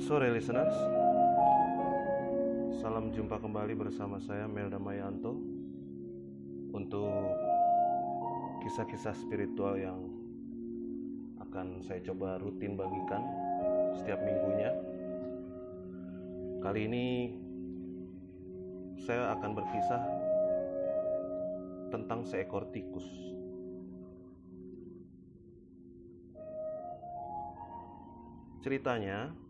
Sore listeners. Salam jumpa kembali bersama saya Melda Mayanto Untuk kisah-kisah spiritual yang akan saya coba rutin bagikan setiap minggunya. Kali ini saya akan berkisah tentang seekor tikus. Ceritanya,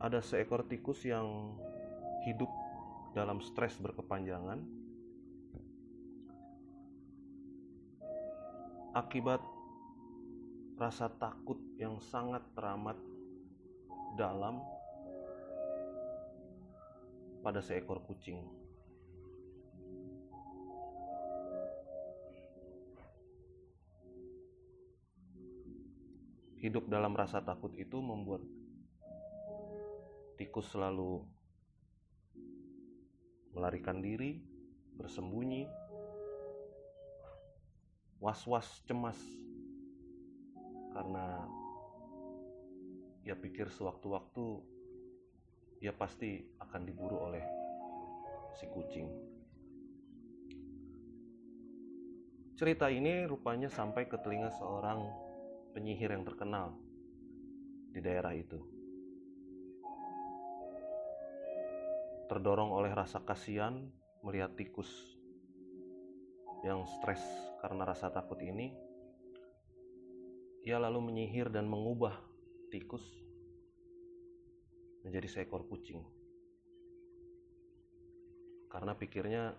ada seekor tikus yang hidup dalam stres berkepanjangan akibat rasa takut yang sangat teramat dalam pada seekor kucing. Hidup dalam rasa takut itu membuat tikus selalu melarikan diri, bersembunyi, was-was cemas karena ia pikir sewaktu-waktu ia pasti akan diburu oleh si kucing. Cerita ini rupanya sampai ke telinga seorang penyihir yang terkenal di daerah itu. Terdorong oleh rasa kasihan melihat tikus yang stres karena rasa takut ini, ia lalu menyihir dan mengubah tikus menjadi seekor kucing. Karena pikirnya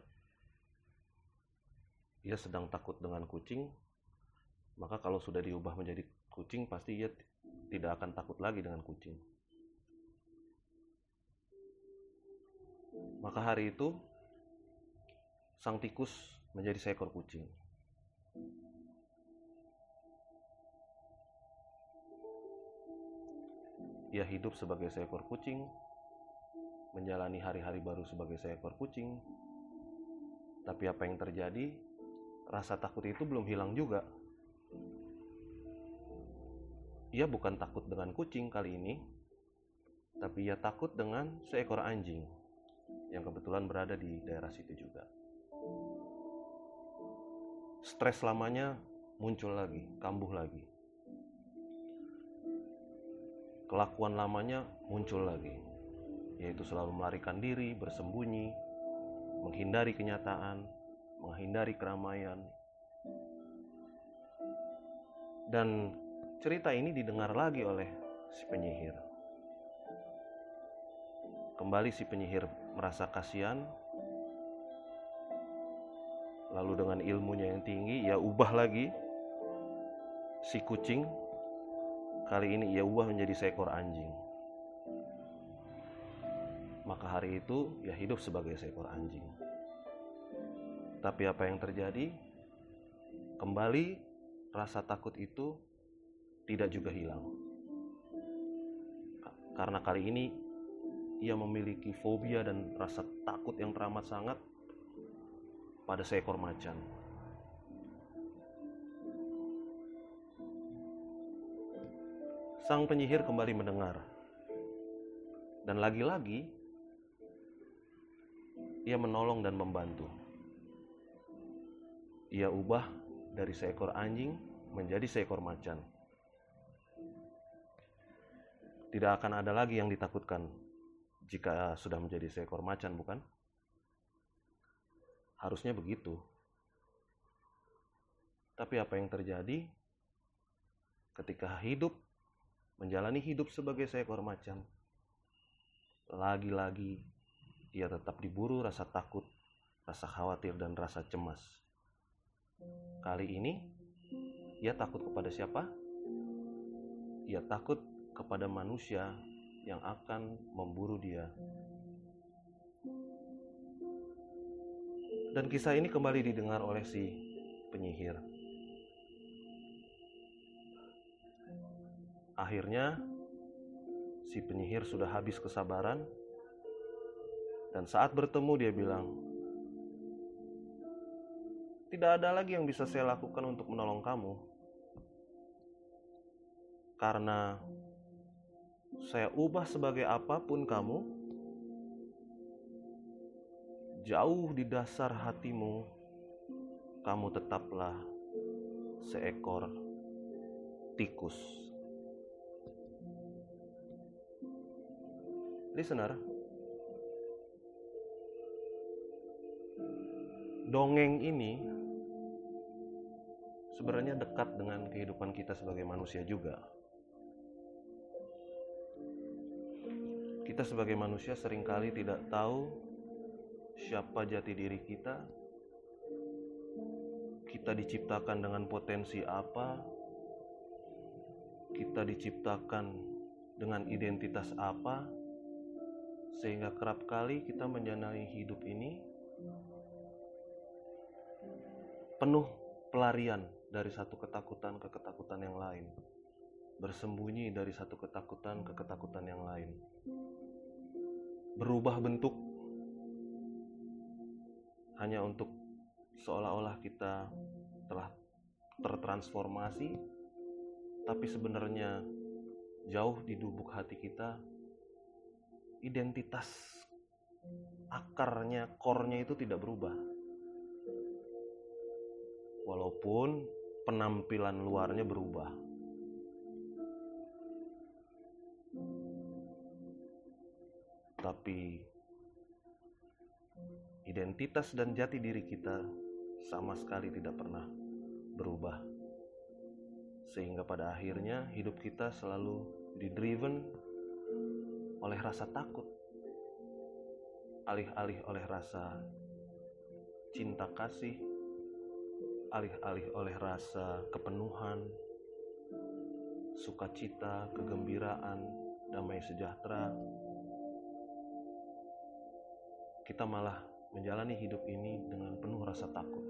ia sedang takut dengan kucing, maka kalau sudah diubah menjadi kucing pasti ia tidak akan takut lagi dengan kucing. Maka hari itu sang tikus menjadi seekor kucing. Ia hidup sebagai seekor kucing, menjalani hari-hari baru sebagai seekor kucing. Tapi apa yang terjadi? Rasa takut itu belum hilang juga. Ia bukan takut dengan kucing kali ini, tapi ia takut dengan seekor anjing yang kebetulan berada di daerah situ juga. Stres lamanya muncul lagi, kambuh lagi. Kelakuan lamanya muncul lagi, yaitu selalu melarikan diri, bersembunyi, menghindari kenyataan, menghindari keramaian. Dan cerita ini didengar lagi oleh si penyihir. Kembali si penyihir merasa kasihan, lalu dengan ilmunya yang tinggi, ia ubah lagi si kucing. Kali ini ia ubah menjadi seekor anjing. Maka hari itu ia hidup sebagai seekor anjing. Tapi apa yang terjadi? Kembali rasa takut itu tidak juga hilang. Karena kali ini ia memiliki fobia dan rasa takut yang teramat sangat pada seekor macan. Sang penyihir kembali mendengar, dan lagi-lagi ia menolong dan membantu. Ia ubah dari seekor anjing menjadi seekor macan. Tidak akan ada lagi yang ditakutkan jika sudah menjadi seekor macan, bukan? Harusnya begitu. Tapi apa yang terjadi ketika hidup menjalani hidup sebagai seekor macan? Lagi-lagi ia tetap diburu rasa takut, rasa khawatir dan rasa cemas. Kali ini ia takut kepada siapa? Ia takut kepada manusia yang akan memburu dia. Dan kisah ini kembali didengar oleh si penyihir. Akhirnya, si penyihir sudah habis kesabaran, dan saat bertemu, dia bilang, "Tidak ada lagi yang bisa saya lakukan untuk menolong kamu, karena saya ubah sebagai apa pun kamu, jauh di dasar hatimu, kamu tetaplah seekor tikus. Listener, dongeng ini sebenarnya dekat dengan kehidupan kita sebagai manusia juga. Kita sebagai manusia sering kali tidak tahu siapa jati diri kita. Kita diciptakan dengan potensi apa? Kita diciptakan dengan identitas apa? Sehingga kerap kali kita menjalani hidup ini penuh pelarian dari satu ketakutan ke ketakutan yang lain, bersembunyi dari satu ketakutan ke ketakutan yang lain, berubah bentuk hanya untuk seolah-olah kita telah tertransformasi, tapi sebenarnya jauh di lubuk hati kita, identitas akarnya, core-nya itu tidak berubah. Walaupun penampilan luarnya berubah. Tapi identitas dan jati diri kita sama sekali tidak pernah berubah. Sehingga pada akhirnya hidup kita selalu didriven oleh rasa takut. Alih-alih oleh rasa cinta kasih, alih-alih oleh rasa kepenuhan, sukacita, kegembiraan, damai sejahtera, kita malah menjalani hidup ini dengan penuh rasa takut.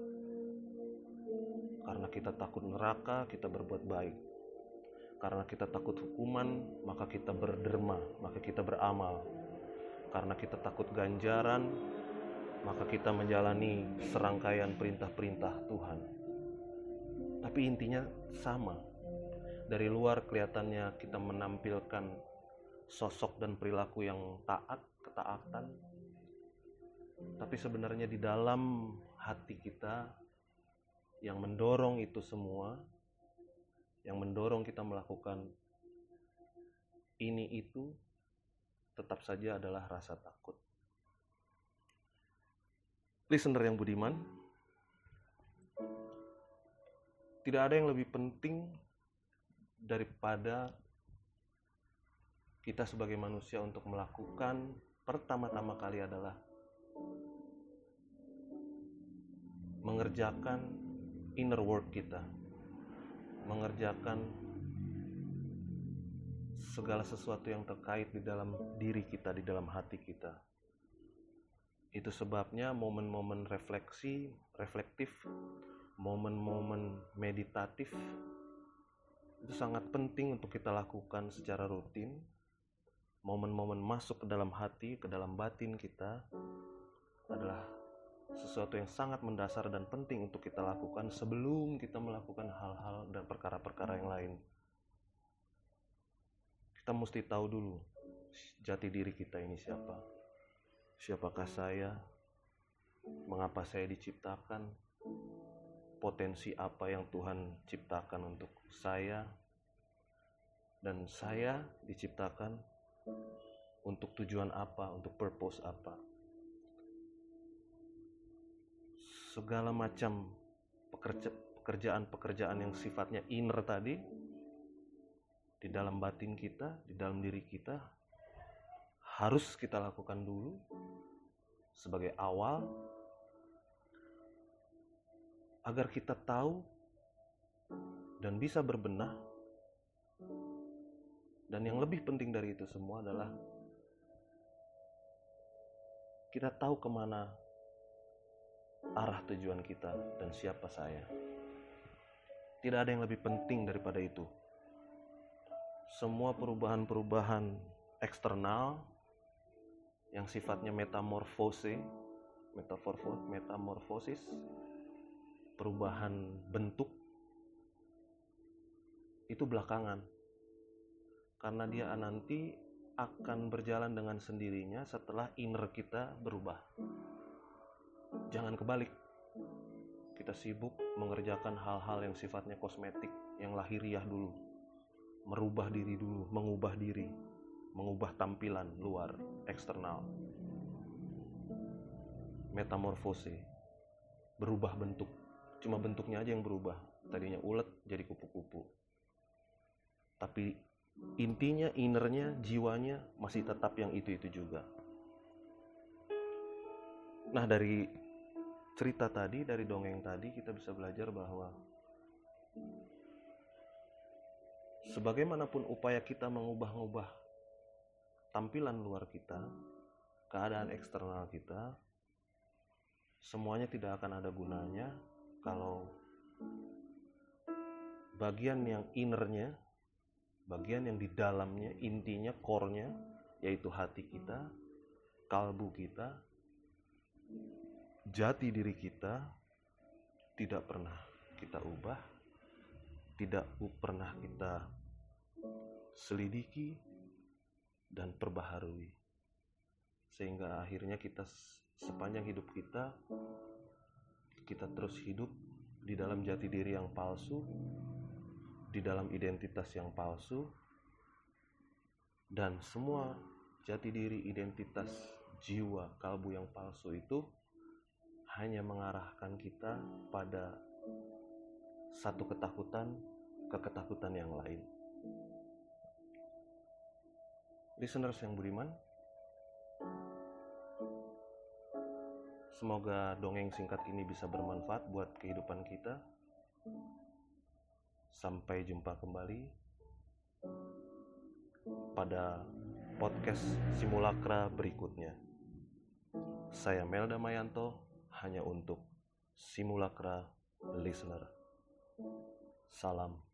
Karena kita takut neraka, kita berbuat baik. Karena kita takut hukuman, maka kita berderma, maka kita beramal. Karena kita takut ganjaran, maka kita menjalani serangkaian perintah-perintah Tuhan. Tapi intinya sama. Dari luar kelihatannya kita menampilkan sosok dan perilaku yang taat, ketaatan. Tapi sebenarnya di dalam hati kita yang mendorong itu semua, yang mendorong kita melakukan ini itu tetap saja adalah rasa takut. Listener yang budiman, tidak ada yang lebih penting daripada kita sebagai manusia untuk melakukan pertama-tama kali adalah mengerjakan inner work kita, mengerjakan segala sesuatu yang terkait di dalam diri kita, di dalam hati kita. Itu sebabnya momen-momen refleksi, reflektif, momen-momen meditatif itu sangat penting untuk kita lakukan secara rutin. Momen-momen masuk ke dalam hati, ke dalam batin kita adalah sesuatu yang sangat mendasar dan penting untuk kita lakukan sebelum kita melakukan hal-hal dan perkara-perkara yang lain. Kita mesti tahu dulu jati diri kita ini siapa. Siapakah saya? Mengapa saya diciptakan? Potensi apa yang Tuhan ciptakan untuk saya? Dan saya diciptakan untuk tujuan apa? Untuk purpose apa? Segala macam pekerjaan-pekerjaan yang sifatnya inner tadi di dalam batin kita, di dalam diri kita harus kita lakukan dulu sebagai awal agar kita tahu dan bisa berbenah. Dan yang lebih penting dari itu semua adalah kita tahu ke mana arah tujuan kita dan siapa saya. Tidak ada yang lebih penting daripada itu. Semua perubahan-perubahan eksternal yang sifatnya metamorfose, metamorfosis, perubahan bentuk itu belakangan. karena dia nanti akan berjalan dengan sendirinya setelah inner kita berubah. Jangan kebalik. Kita sibuk mengerjakan hal-hal yang sifatnya kosmetik, yang lahiriah dulu. Merubah diri dulu, mengubah diri, mengubah tampilan luar, eksternal. Metamorfose, berubah bentuk. Cuma bentuknya aja yang berubah. Tadinya ulet jadi kupu-kupu. Tapi intinya innernya jiwanya masih tetap yang itu-itu juga nah dari cerita tadi dari dongeng tadi kita bisa belajar bahwa sebagaimanapun upaya kita mengubah-ubah tampilan luar kita keadaan eksternal kita semuanya tidak akan ada gunanya kalau bagian yang innernya bagian yang di dalamnya intinya core-nya yaitu hati kita kalbu kita jati diri kita tidak pernah kita ubah tidak pernah kita selidiki dan perbaharui. Sehingga akhirnya kita sepanjang hidup kita kita terus hidup di dalam jati diri yang palsu di dalam identitas yang palsu dan semua jati diri identitas jiwa kalbu yang palsu itu hanya mengarahkan kita pada satu ketakutan ke ketakutan yang lain. Listeners yang beriman, semoga dongeng singkat ini bisa bermanfaat buat kehidupan kita. Sampai jumpa kembali pada podcast simulakra berikutnya. Saya Melda Mayanto hanya untuk simulakra listener. Salam